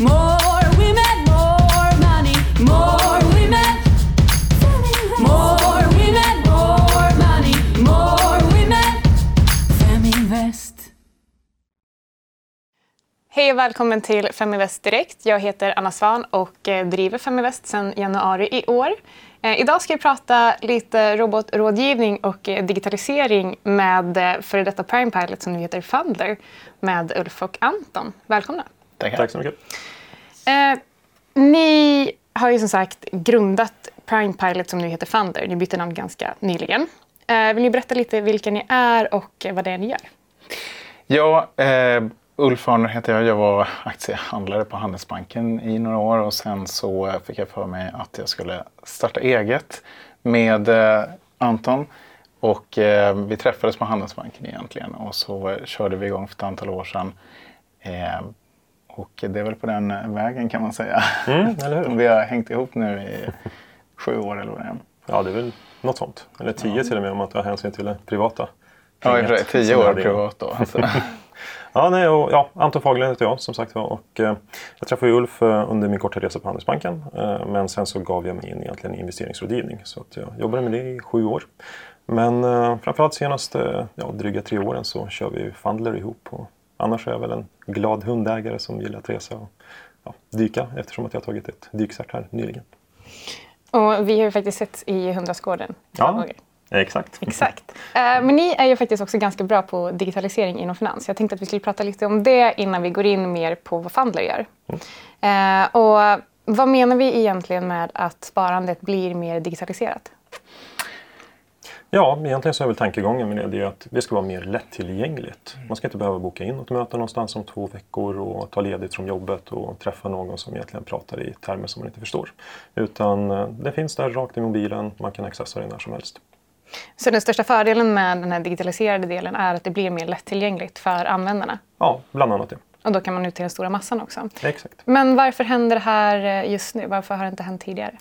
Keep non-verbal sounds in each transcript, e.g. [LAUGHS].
Hej och välkommen till Feminvest Direkt. Jag heter Anna Svan och eh, driver Feminvest sedan januari i år. Eh, idag ska vi prata lite robotrådgivning och eh, digitalisering med före detta Prime Pilot som nu heter Fundler med Ulf och Anton. Välkomna! Tackar. Tack så mycket. Eh, ni har ju som sagt grundat Prime Pilot som nu heter Fundler. Ni bytte namn ganska nyligen. Eh, vill ni berätta lite vilka ni är och vad det är ni gör? Ja, eh, Ulf Arner heter jag. Jag var aktiehandlare på Handelsbanken i några år och sen så fick jag för mig att jag skulle starta eget med eh, Anton. Och eh, vi träffades på Handelsbanken egentligen och så körde vi igång för ett antal år sedan. Eh, och det är väl på den eh, vägen kan man säga. Mm, [LAUGHS] vi har hängt ihop nu i sju år eller vad det är. Ja, det är väl något sånt. Eller tio till och med om man tar hänsyn till det privata. Ja, tio år privat då. Alltså. [LAUGHS] Ja, nej, och, ja, Anton Fagerlund heter jag som sagt var. Och, eh, jag träffade Ulf eh, under min korta resa på Handelsbanken. Eh, men sen så gav jag mig in egentligen i investeringsrådgivning. Så att jag jobbade med det i sju år. Men eh, framförallt senaste ja, dryga tre åren så kör vi Fundler ihop. Och annars är jag väl en glad hundägare som gillar att resa och ja, dyka eftersom att jag har tagit ett dykcert här nyligen. Och vi har ju faktiskt sett i Hundrastgården Ja. gånger. Exakt. Exakt. Eh, Men ni är ju faktiskt också ganska bra på digitalisering inom finans. Jag tänkte att vi skulle prata lite om det innan vi går in mer på vad Fundler gör. Eh, Och vad menar vi egentligen med att sparandet blir mer digitaliserat? Ja, egentligen så är väl tankegången med det, att det ska vara mer lättillgängligt. Man ska inte behöva boka in ett möte någonstans om två veckor och ta ledigt från jobbet och träffa någon som egentligen pratar i termer som man inte förstår. Utan eh, det finns där rakt i mobilen, man kan accessa det när som helst. Så den största fördelen med den här digitaliserade delen är att det blir mer lättillgängligt för användarna. Ja, bland annat det. Och då kan man ut till den stora massan också. Exakt. Men varför händer det här eh, just nu? Varför har det inte hänt tidigare?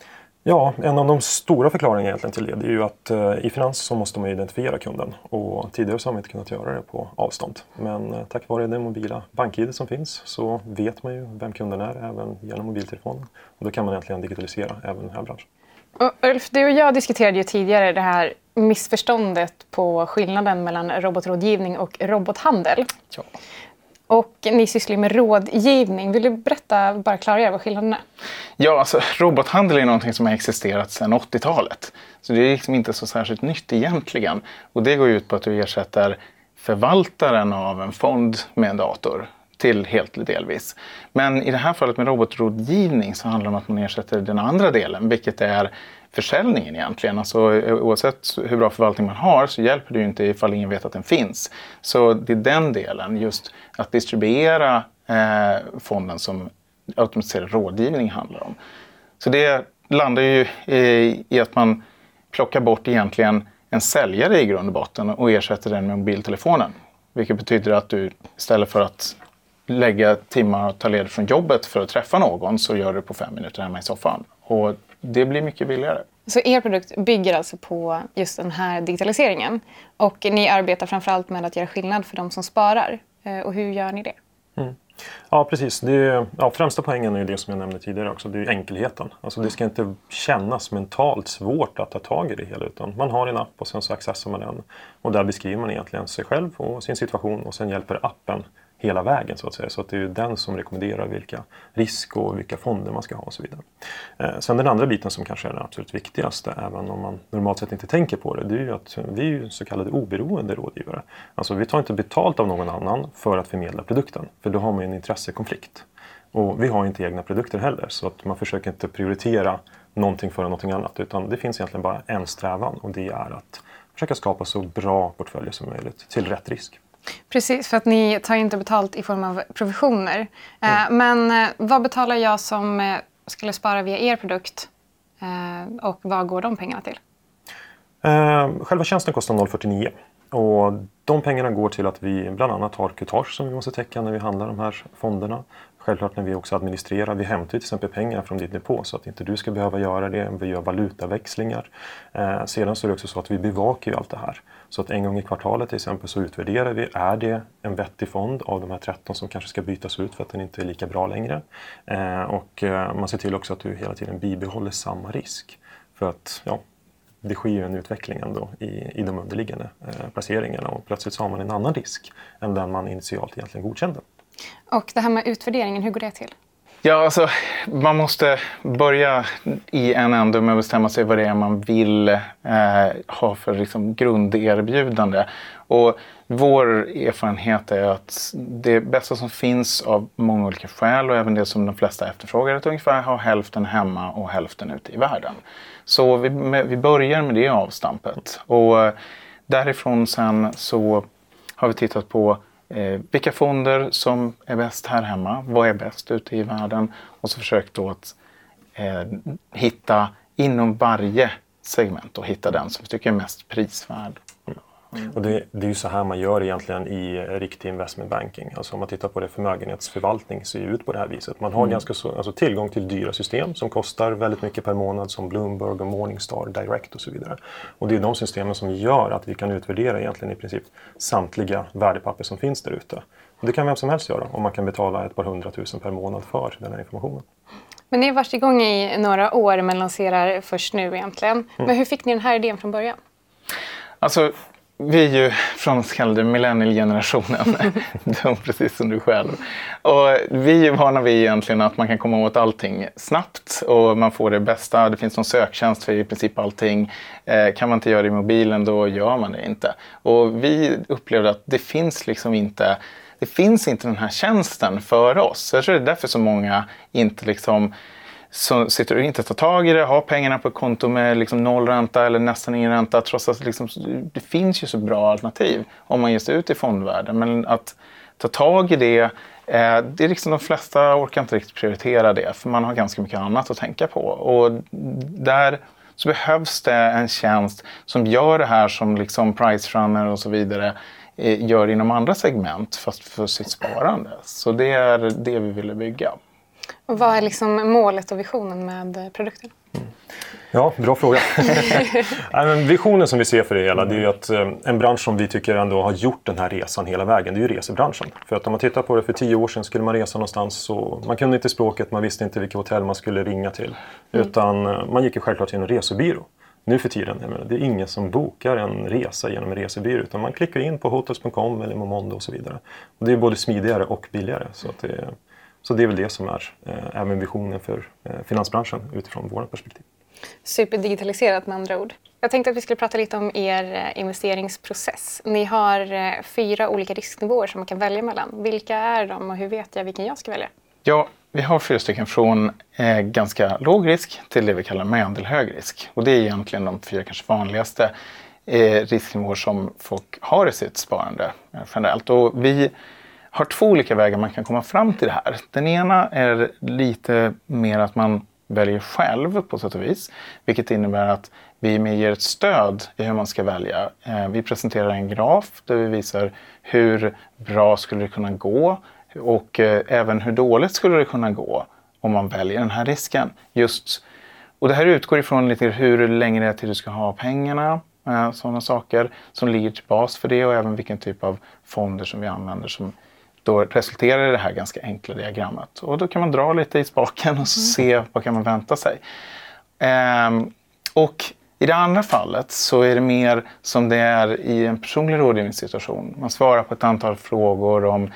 Ja, en av de stora förklaringarna egentligen till det, är ju att eh, i finans så måste man identifiera kunden och tidigare så har man inte kunnat göra det på avstånd. Men eh, tack vare det mobila bank-id som finns så vet man ju vem kunden är även genom mobiltelefonen. Och då kan man egentligen digitalisera även den här branschen. Och Ulf, du och jag diskuterade ju tidigare det här missförståndet på skillnaden mellan robotrådgivning och robothandel. Ja. Och ni sysslar ju med rådgivning. Vill du berätta, bara klargöra vad skillnaden är? Ja, alltså, robothandel är någonting som har existerat sedan 80-talet. Så det är liksom inte så särskilt nytt egentligen. Och det går ju ut på att du ersätter förvaltaren av en fond med en dator till helt eller delvis. Men i det här fallet med robotrådgivning så handlar det om att man ersätter den andra delen, vilket är försäljningen egentligen. Alltså, eh, oavsett hur bra förvaltning man har så hjälper det ju inte ifall ingen vet att den finns. Så det är den delen, just att distribuera eh, fonden som automatiserad rådgivning handlar om. Så det landar ju i, i att man plockar bort egentligen en säljare i grund och botten och ersätter den med mobiltelefonen. Vilket betyder att du istället för att lägga timmar och ta ledigt från jobbet för att träffa någon så gör du det på fem minuter hemma i soffan. Och det blir mycket billigare. Så er produkt bygger alltså på just den här digitaliseringen. Och ni arbetar framförallt med att göra skillnad för de som sparar. Eh, Och hur gör ni det? Ja, precis. Det är, ja, främsta poängen är ju det som jag nämnde tidigare också. Det är enkelheten. Alltså, det ska inte kännas mentalt svårt att ta tag i det hela. Utan man har en app och sen så accessar man den. Och där beskriver man egentligen sig själv och sin situation. Och sen hjälper appen hela vägen så att säga. Så att det är ju den som rekommenderar vilka risk och vilka fonder man ska ha och så vidare. Eh, sen den andra biten som kanske är den absolut viktigaste, även om man normalt sett inte tänker på det, det är ju att vi är ju så kallade oberoende rådgivare. Alltså vi tar inte betalt av någon annan för att förmedla produkten, för då har man ju en intressekonflikt. Och vi har inte egna produkter heller, så att man försöker inte prioritera någonting före någonting annat, utan det finns egentligen bara en strävan och det är att försöka skapa så bra portföljer som möjligt till rätt risk. Precis, för att ni tar inte betalt i form av provisioner. Eh, Men eh, vad betalar jag som eh, skulle spara via er produkt? Och vad går de pengarna till? Själva tjänsten kostar 049 och de pengarna går till att vi bland annat har kutage som vi måste täcka när vi handlar de här fonderna. Självklart när vi också administrerar. Vi hämtar till exempel pengar från din depå så att inte du ska behöva göra det. Vi gör valutaväxlingar. Eh, sedan så är det också så att vi bevakar ju allt det här. Så att en gång i kvartalet till exempel så utvärderar vi, är det en vettig fond av de här 13 som kanske ska bytas ut för att den inte är lika bra längre? Eh, och eh, man ser till också att du hela tiden bibehåller samma risk. För att ja, det sker ju en utveckling ändå i, i de underliggande eh, placeringarna och plötsligt så har man en annan risk än den man initialt egentligen godkände. Och det här med utvärderingen, hur går det till? Ja, alltså, man måste börja i en ände med att bestämma sig vad det är man vill eh, ha för liksom, grunderbjudande. Och vår erfarenhet är att det bästa som finns av många olika skäl och även det som de flesta efterfrågar är att ungefär ha hälften hemma och hälften ute i världen. Så vi, vi börjar med det avstampet. Och eh, därifrån sen så har vi tittat på Eh, vilka fonder som är bäst här hemma? Vad är bäst ute i världen? Och så försökt då att eh, hitta inom varje segment och hitta den som vi tycker är mest prisvärd. Mm. Och det, det, är ju så här man gör egentligen i riktig investment banking. Alltså om man tittar på det förmögenhetsförvaltning ser ut på det här viset. Man har mm. ganska så, alltså tillgång till dyra system som kostar väldigt mycket per månad som Bloomberg och Morningstar Direct och så vidare. Och det är de systemen som gör att vi kan utvärdera egentligen i princip samtliga värdepapper som finns där ute. Det kan vem som helst göra om man kan betala ett par hundratusen per månad för den här informationen. Men ni har varit igång i några år men lanserar först nu egentligen. Mm. Men hur fick ni den här idén från början? Alltså, vi är ju från den så kallade millennial-generationen, [LAUGHS] precis som du själv. Och vi är vana vid egentligen att man kan komma åt allting snabbt och man får det bästa. Det finns någon söktjänst för i princip allting. Eh, kan man inte göra det i mobilen, då gör man det inte. Och vi upplevde att det finns liksom inte det finns inte den här tjänsten för oss. Jag tror det är därför så många inte liksom så sitter du inte tar tag i det, har pengarna på ett konto med liksom noll ränta eller nästan ingen ränta trots att liksom, det finns ju så bra alternativ om man ger sig ut i fondvärlden. Men att ta tag i det, eh, det är liksom de flesta orkar inte riktigt prioritera det för man har ganska mycket annat att tänka på. Och där så behövs det en tjänst som gör det här som liksom Pricerunner och så vidare eh, gör inom andra segment fast för sitt sparande. Så det är det vi ville bygga. Och vad är liksom målet och visionen med produkten? Mm. Ja, bra fråga. [LAUGHS] visionen som vi ser för det hela det är att eh, en bransch som vi tycker ändå har gjort den här resan hela vägen, det är ju resebranschen. För att om man tittar på det för tio år sedan skulle man resa någonstans så man kunde inte språket, man visste inte vilket hotell man skulle ringa till. Mm. Utan eh, man gick ju självklart till en resebyrå. Nu för tiden, menar, det är ingen som bokar en resa genom en resebyrå utan man klickar in på hotels.com eller Momondo och så vidare. Och det är både smidigare och billigare. Så att det, så det är väl det som är eh, även visionen för eh, finansbranschen utifrån vårt perspektiv. Superdigitaliserat med andra ord. Jag tänkte att vi skulle prata lite om er eh, investeringsprocess. Ni har eh, fyra olika risknivåer som man kan välja mellan. Vilka är de och hur vet jag vilken jag ska välja? Ja, vi har fyra stycken från eh, ganska låg risk till det vi kallar medelhög risk. Och det är egentligen de fyra kanske vanligaste eh, risknivåer som folk har i sitt sparande eh, generellt. Och vi har två olika vägar man kan komma fram till det här. Den ena är lite mer att man väljer själv på sätt och vis. Vilket innebär att vi ger ett stöd i hur man ska välja. Eh, vi presenterar en graf där vi visar hur bra skulle det kunna gå och eh, även hur dåligt skulle det kunna gå om man väljer den här risken. Just, och det här utgår ifrån lite hur länge det är till du ska ha pengarna, eh, sådana saker som ligger till bas för det och även vilken typ av fonder som vi använder som då resulterar i det här ganska enkla diagrammet. Och då kan man dra lite i spaken och se mm. vad kan man vänta sig. Ehm, och i det andra fallet så är det mer som det är i en personlig rådgivningssituation. Man svarar på ett antal frågor om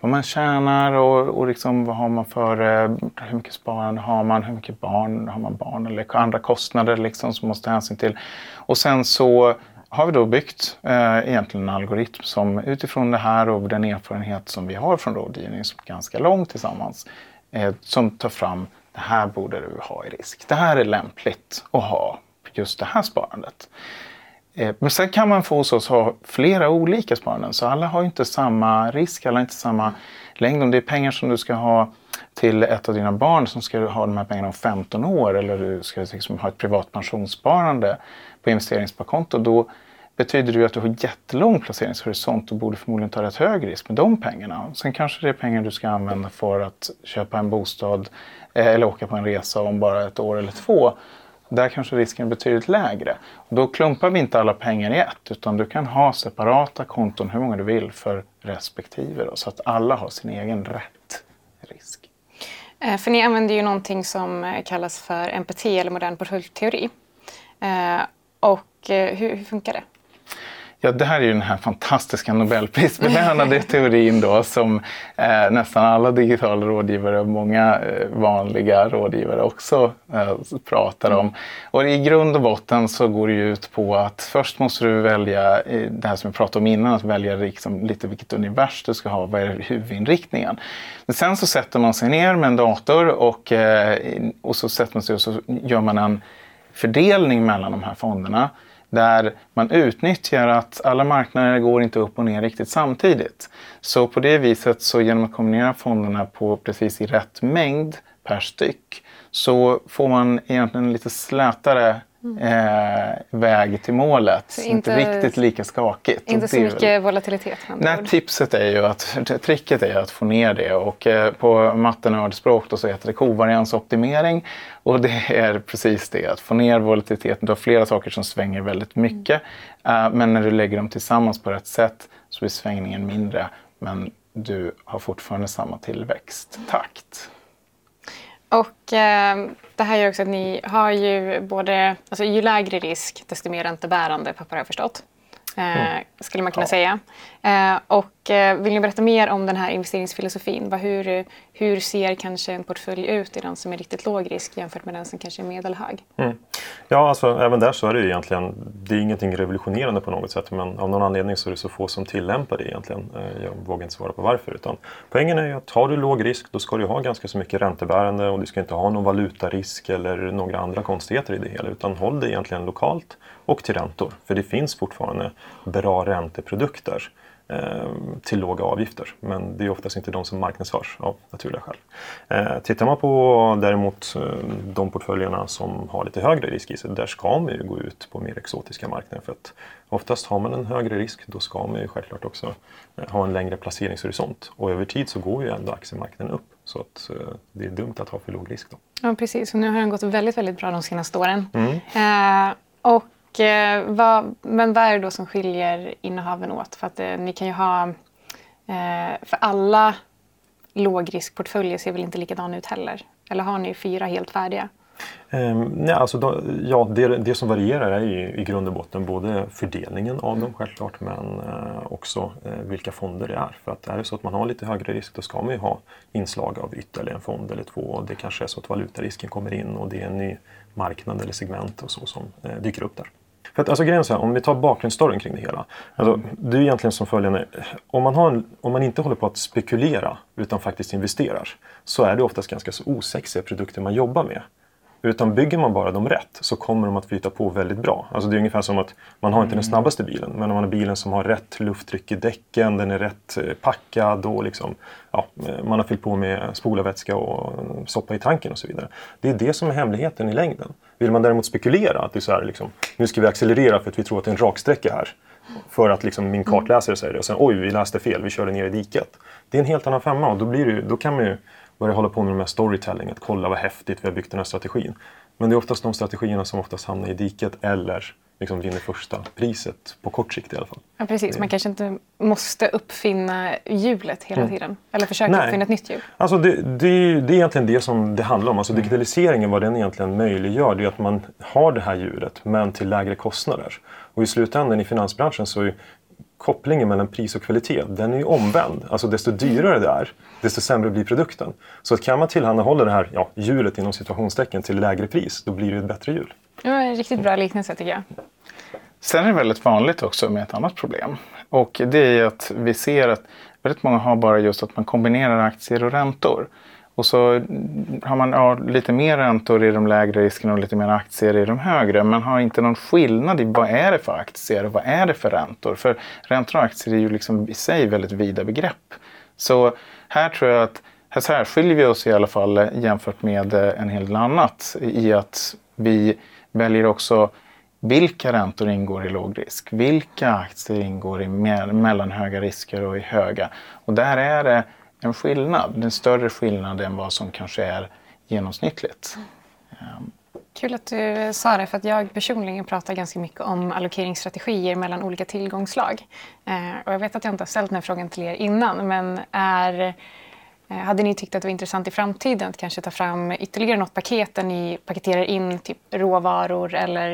vad man tjänar och, och liksom vad har man för, eh, hur mycket sparande har man, hur mycket barn har man barn eller andra kostnader liksom som måste hänsyn till. Och sen så har vi då byggt eh, egentligen en algoritm som utifrån det här och den erfarenhet som vi har från rådgivning som är ganska lång tillsammans eh, som tar fram det här borde du ha i risk. Det här är lämpligt att ha just det här sparandet. Eh, men sen kan man få hos oss ha flera olika sparanden så alla har inte samma risk, alla har inte samma längd. Om det är pengar som du ska ha till ett av dina barn som ska ha de här pengarna om 15 år eller du ska liksom ha ett privat pensionssparande på investeringssparkonto, då betyder det ju att du har jättelång placeringshorisont och borde förmodligen ta rätt hög risk med de pengarna. Sen kanske det är pengar du ska använda för att köpa en bostad eh, eller åka på en resa om bara ett år eller två. Där kanske risken är betydligt lägre. Och då klumpar vi inte alla pengar i ett utan du kan ha separata konton hur många du vill för respektive då, så att alla har sin egen rätt risk. Eh, för ni använder ju någonting som eh, kallas för MPT eller modern portföljteori. Och hur, hur funkar det? Ja, det här är ju den här fantastiska Nobelprisbelönade [LAUGHS] teorin då som eh, nästan alla digitala rådgivare och många eh, vanliga rådgivare också eh, pratar om. Och i grund och botten så går det ju ut på att först måste du välja eh, det här som jag pratade om innan, att välja liksom lite vilket univers du ska ha, vad är huvudinriktningen. Men sen så sätter man sig ner med en dator och, eh, och så sätter man sig och så gör man en fördelning mellan de här fonderna där man utnyttjar att alla marknader går inte upp och ner riktigt samtidigt. Så på det viset, så genom att kombinera fonderna på precis i rätt mängd per styck, så får man egentligen en lite slätare eh, väg till målet. Så inte, inte- riktigt lika skakigt. Inte så är väl- mycket volatilitet Nej, ord. tipset är ju att, tricket är att få ner det och eh, på mattenördspråk då så heter det kovariansoptimering och det är precis det, att få ner volatiliteten. Du har flera saker som svänger väldigt mycket eh, men när du lägger dem tillsammans på rätt sätt så blir svängningen mindre men du har fortfarande samma tillväxttakt. Och eh, det här gör också att ni har ju både, alltså ju lägre risk desto mer räntebärande papper har jag förstått. Eh, Skulle man kunna Ja. säga. Eh, och eh, vill ni berätta mer om den här investeringsfilosofin? Hur, hur ser kanske en portfölj ut i den som är riktigt låg risk jämfört med den som kanske är medelhög? Mm. Ja, alltså även där så är det ju egentligen, det är ingenting revolutionerande på något sätt men av någon anledning så är det så få som tillämpar det egentligen. Eh, jag vågar inte svara på varför. Utan poängen är ju att har du låg risk då ska du ha ganska så mycket räntebärande och du ska inte ha någon valutarisk eller några andra konstigheter i det hela utan håll det egentligen lokalt och till räntor. För det finns fortfarande bra ränteprodukter till låga avgifter. Men det är oftast inte de som marknadsförs av naturliga skäl. Eh, tittar man på däremot eh, de portföljerna som har lite högre risk i sig, där ska man ju gå ut på mer exotiska marknader. För att oftast har man en högre risk, då ska man ju självklart också eh, ha en längre placeringshorisont. Och över tid så går ju ändå aktiemarknaden upp. Så att eh, det är dumt att ha för låg risk då. Ja, precis. Och nu har den gått väldigt, väldigt bra de senaste åren. Eh, och, eh, vad, men vad är det då som skiljer innehaven åt? För att eh, ni kan ju ha... Eh, för alla lågriskportföljer ser väl inte likadana ut heller? Eller har ni fyra helt färdiga? Um, nej, alltså då, ja, det, det som varierar är ju i grund och botten både fördelningen av dem självklart men uh, också uh, vilka fonder det är. För att är det så att man har lite högre risk då ska man ju ha inslag av ytterligare en fond eller två. Och det kanske är så att valutarisken kommer in och det är en ny marknad eller segment och så som uh, dyker upp där. För att, alltså, grejen är så här, om vi tar bakgrundsstoryn kring det hela. Alltså, det är egentligen som följande. Om man, har en, om man inte håller på att spekulera utan faktiskt investerar så är det oftast ganska så osexiga produkter man jobbar med. Utan bygger man bara dem rätt så kommer de att flyta på väldigt bra. Alltså det är ungefär som att man har inte den snabbaste bilen men om man har bilen som har rätt lufttryck i däcken, den är rätt eh, packad och liksom, ja, eh, man har fyllt på med spolarvätska och soppa i tanken och så vidare. Det är det som är hemligheten i längden. Vill man däremot spekulera att det är så här, liksom, nu ska vi accelerera för att vi tror att det är en raksträcka här. För att liksom min kartläsare säger det och sen oj, vi läste fel, vi körde ner i diket. Det är en helt annan femma och då, blir det, då kan man ju börja hålla på med de här storytelling, att kolla vad häftigt vi har byggt den här strategin. Men det är oftast de strategierna som oftast hamnar i diket eller liksom vinner första priset på kort sikt i alla fall. Ja, precis. Man kanske inte måste uppfinna hjulet hela tiden. Eller försöka Nej. uppfinna ett nytt hjul. Alltså det, det, det är egentligen det som det handlar om. Alltså digitaliseringen, vad den egentligen möjliggör, det är att man har det här djuret men till lägre kostnader. Och i slutändan i finansbranschen så kopplingen mellan pris och kvalitet, den är ju omvänd. Alltså desto dyrare det är, desto sämre blir produkten. Så att kan man tillhandahålla det här ja, djuret inom situationstecken till lägre pris, då blir det ett bättre djur. Det var en riktigt bra liknelse tycker jag. Sen är det väldigt vanligt också med ett annat problem. Och det är att vi ser att väldigt många har bara just att man kombinerar aktier och räntor. Och så har man ja, lite mer räntor i de lägre riskerna och lite mer aktier i de högre. Men har inte någon skillnad i vad är det för aktier och vad är det för räntor. För räntor och aktier är ju liksom i sig väldigt vida begrepp. Så här tror jag att här särskiljer vi oss i alla fall jämfört med eh, en hel del annat i att vi väljer också vilka räntor ingår i låg risk? Vilka aktier ingår i mellanhöga risker och i höga? Och där är det en skillnad, en större skillnad än vad som kanske är genomsnittligt. Kul att du sa det, för att jag personligen pratar ganska mycket om allokeringsstrategier mellan olika tillgångslag. Eh, och jag vet att jag inte har ställt den här frågan till er innan, men är, eh, hade ni tyckt att det var intressant i framtiden att kanske ta fram ytterligare något paket där ni paketerar in typ råvaror eller,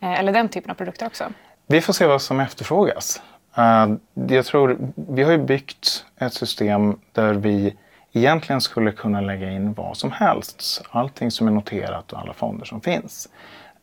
eh, eller den typen av produkter också? Vi får se vad som efterfrågas. Eh, jag tror, vi har ju byggt ett system där vi egentligen skulle kunna lägga in vad som helst. Allting som är noterat och alla fonder som finns.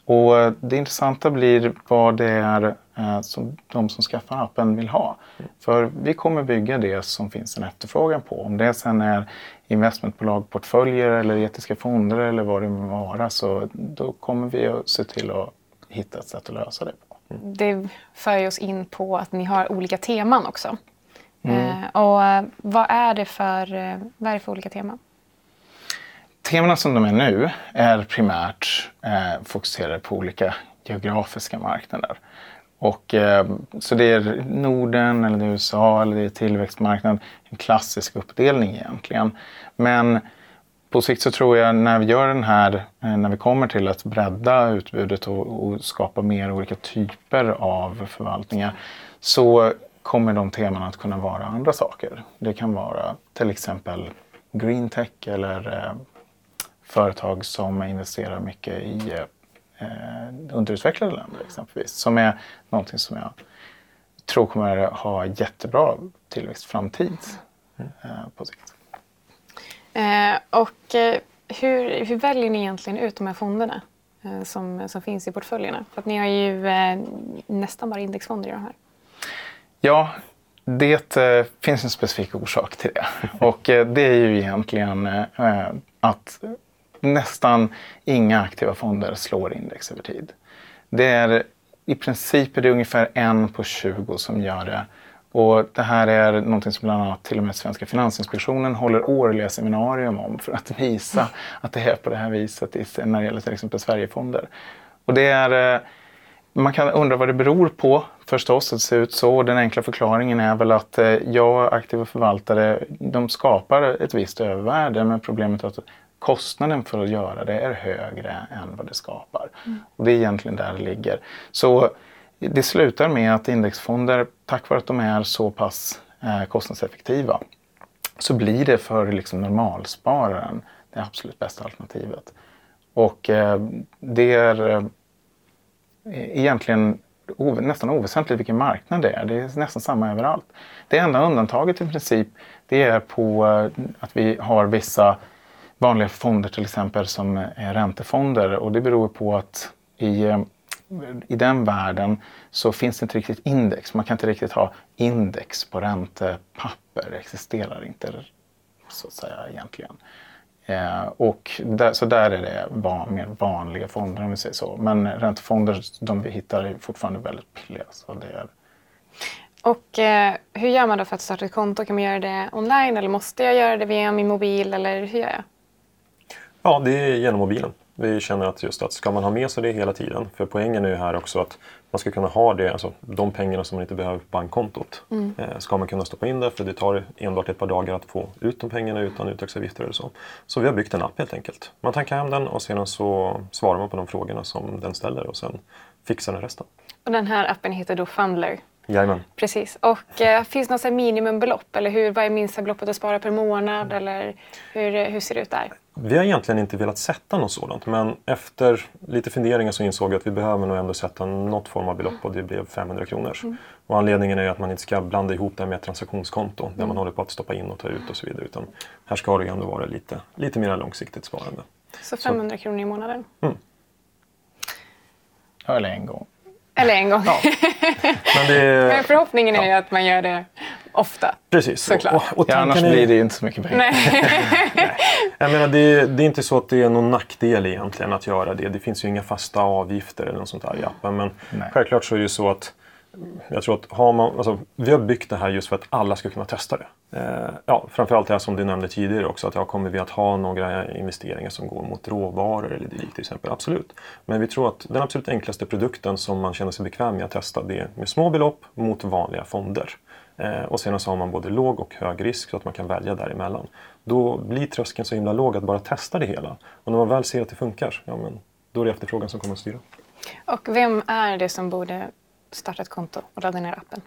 Och eh, det intressanta blir vad det är eh, som de som skaffar appen vill ha. För vi kommer bygga det som finns en efterfrågan på. Om det sen är investmentbolag, portföljer eller etiska fonder eller vad det må vara så då kommer vi att se till att hitta ett sätt att lösa det på. Det för oss in på att ni har olika teman också. Eh, och eh, vad är det för, eh, vad är det för olika teman? Temana som de är nu är primärt eh, fokuserade på olika geografiska marknader. Och, eh, så det är Norden, eller det är USA eller det är tillväxtmarknad. En klassisk uppdelning egentligen. Men på sikt så tror jag när vi gör den här, eh, när vi kommer till att bredda utbudet och, och skapa mer olika typer av förvaltningar så kommer de teman att kunna vara andra saker. Det kan vara till exempel green tech eller eh, företag som investerar mycket i eh, underutvecklade länder exempelvis. Som är någonting som jag tror kommer ha jättebra tillväxtframtid eh, på sikt. Eh, och eh, hur, hur väljer ni egentligen ut de här fonderna eh, som, som finns i portföljerna? För att ni har ju eh, nästan bara indexfonder i de här. Ja, det eh, finns en specifik orsak till det. [LAUGHS] Och eh, det är ju egentligen eh, att nästan inga aktiva fonder slår index över tid. Det är i princip är det ungefär en på 20 som gör det. Och det här är någonting som bland annat till och med Svenska Finansinspektionen håller årliga seminarium om för att visa att det är på det här viset när det gäller till exempel Sverigefonder. Och det är, eh, man kan undra vad det beror på förstås att det ser ut så. Den enkla förklaringen är väl att eh, jag aktiva förvaltare, de skapar ett visst övervärde men problemet är att kostnaden för att göra det är högre än vad det skapar. Och det är egentligen där det ligger. Så det slutar med att indexfonder, tack vare att de är så pass eh, kostnadseffektiva, så blir det för liksom normalspararen det absolut bästa alternativet. Och eh, det är eh, egentligen nästan oväsentligt vilken marknad det är. Det är nästan samma överallt. Det enda undantaget i princip det är på att vi har vissa vanliga fonder till exempel som är räntefonder och det beror på att i, i den världen så finns det inte riktigt index. Man kan inte riktigt ha index på räntepapper. Det existerar inte så att säga egentligen. Eh, och där, så där är det van, mer vanliga fonder om vi säger så. Men räntefonder, de vi hittar är fortfarande väldigt billiga. Så det är, Och eh, hur gör man då för att starta ett konto? Kan man göra det online eller måste jag göra det via min mobil eller hur gör jag? Ja, det är genom mobilen. Vi känner att just att ska man ha med sig det hela tiden, för poängen är ju här också att man ska kunna ha det, alltså de pengarna som man inte behöver på bankkontot, eh, ska man kunna stoppa in där för det tar enbart ett par dagar att få ut de pengarna utan uttagsavgifter eller så. Så vi har byggt en app helt enkelt. Man tankar hem den och sedan så svarar man på de frågorna som den ställer och sen fixar den resten. Och den här appen heter då Fundler. Jajamän. Precis. Och eh, finns det något så minimumbelopp? Eller hur, vad är minsta beloppet att spara per månad? Eller hur, hur ser det ut där? Vi har egentligen inte velat sätta något sådant men efter lite funderingar så insåg jag att vi behöver nog ändå sätta något form av belopp och det blev 500 kronor. Och anledningen är ju att man inte ska blanda ihop det med ett transaktionskonto där man håller på att stoppa in och ta ut och så vidare. Utan här ska det ändå vara lite, lite mer långsiktigt sparande. Så 500 kronor i månaden. eller en gång. Eller en gång. [LAUGHS] Men det, Men förhoppningen är ju att man gör det ofta. precis. Såklart. Och, och Ja, annars är- blir det ju inte så mycket pengar. Nej. [LAUGHS] Jag menar, det, det är inte så att det är någon nackdel egentligen att göra det. Det finns ju inga fasta avgifter eller något sånt där i appen. Men Nej. självklart så är det ju så att jag tror att har man, alltså, vi har byggt det här just för att alla ska kunna testa det. Eh, ja, framförallt det här som du nämnde tidigare också, att ja, kommer vi att ha några investeringar som går mot råvaror eller dylikt till exempel? Absolut. Men vi tror att den absolut enklaste produkten som man känner sig bekväm med att testa det är med små belopp mot vanliga fonder. Eh, och sedan så har man både låg och hög risk så att man kan välja däremellan. Då blir tröskeln så himla låg att bara testa det hela. Och när man väl ser att det funkar, ja, men då är det efterfrågan som kommer att styra. Och vem är det som borde starta ett konto och ladda ner appen?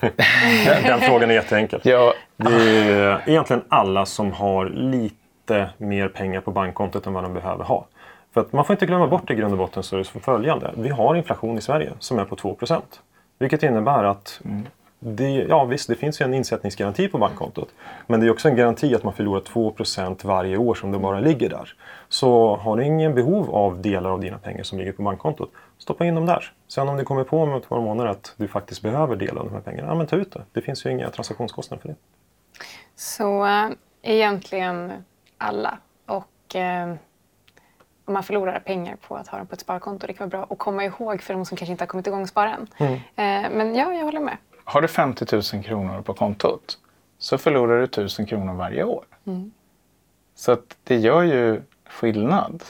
Den, den frågan är jätteenkel. Ja, Det är egentligen alla som har lite mer pengar på bankkontot än vad de behöver ha. För att man får inte glömma bort i grund och botten så är det som följande. Vi har inflation i Sverige som är på 2% Vilket innebär att det, ja, visst, det finns ju en insättningsgaranti på bankkontot. Men det är också en garanti att man förlorar 2% varje år som det bara ligger där. Så har du ingen behov av delar av dina pengar som ligger på bankkontot, stoppa in dem där. Sen om du kommer på om ett par månader att du faktiskt behöver delar av de här pengarna, ja men ta ut det. Det finns ju inga transaktionskostnader för det. Så äh, egentligen alla. Och äh, om man förlorar pengar på att ha dem på ett sparkonto, det kan vara bra att komma ihåg för de som kanske inte har kommit igång och spara än. Mm. Äh, men ja, jag håller med. Har du 50 000 kronor på kontot så förlorar du 1000 kronor varje år. Så att det gör ju skillnad.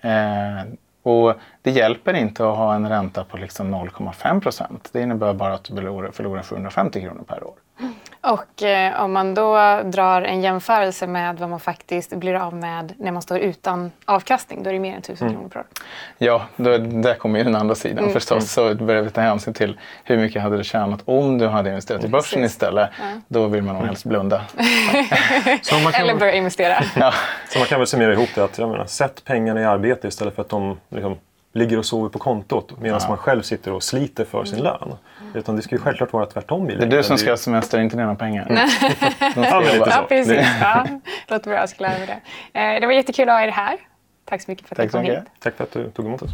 Eh, och det hjälper inte att ha en ränta på liksom 0,5 procent. Det innebär bara att du förlorar, förlorar 750 kronor per år. Och eh, om man då drar en jämförelse med vad man faktiskt blir av med när man står utan avkastning, då är det mer än 1000 kronor per år. Ja, då, där kommer ju den andra sidan förstås. Så börjar vi ta hänsyn till hur mycket hade du tjänat om du hade investerat i börsen Precis. istället. Då vill man nog helst blunda. [LAUGHS] Så man kan, Eller börja investera. Ja. så man kan väl summera ihop det att jag menar, sätt pengarna i arbete istället för att de liksom, ligger och sover på kontot medan man själv sitter och sliter för sin lön. Utan det ska ju självklart vara tvärtom. i Det är du som ska ha semester, inte dina pengar. [LAUGHS] Ska Ja, lite så. Ja, precis. Ja, låter bra, jag ska lära mig det. Eh, det var jättekul att ha er här. Tack så mycket för att Tack så kom mycket. hit. Tack för att du tog emot oss.